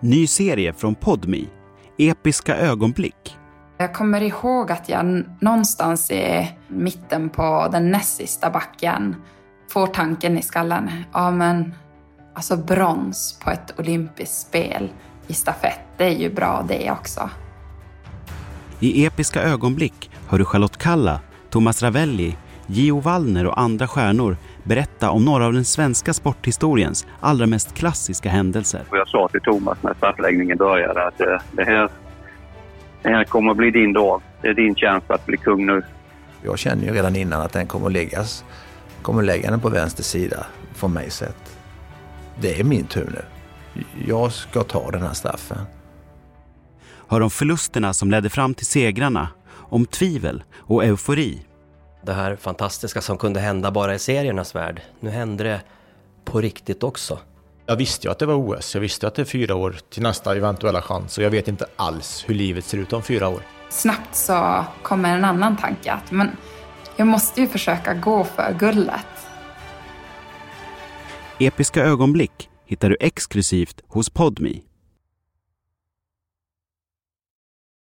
Ny serie från Podmi. Episka ögonblick. Jag kommer ihåg att jag någonstans i mitten på den näst sista backen får tanken i skallen. Ja, men alltså brons på ett olympiskt spel i stafett, det är ju bra det också. I Episka ögonblick hör du Charlotte Kalla, Thomas Ravelli, Gio Wallner och andra stjärnor berätta om några av den svenska sporthistoriens allra mest klassiska händelser. Jag sa till Thomas när straffläggningen började att eh, det här, det här kommer att bli din dag. Det är din chans att bli kung nu. Jag känner ju redan innan att den kommer att läggas, kommer att lägga den på vänster sida från mig sett. Det är min tur nu. Jag ska ta den här straffen. Hör om förlusterna som ledde fram till segrarna, om tvivel och eufori. Det här fantastiska som kunde hända bara i seriernas värld. Nu hände det på riktigt också. Jag visste ju att det var OS. Jag visste att det är fyra år till nästa eventuella chans och jag vet inte alls hur livet ser ut om fyra år. Snabbt så kommer en annan tanke att men jag måste ju försöka gå för guldet. Episka ögonblick hittar du exklusivt hos Podmi.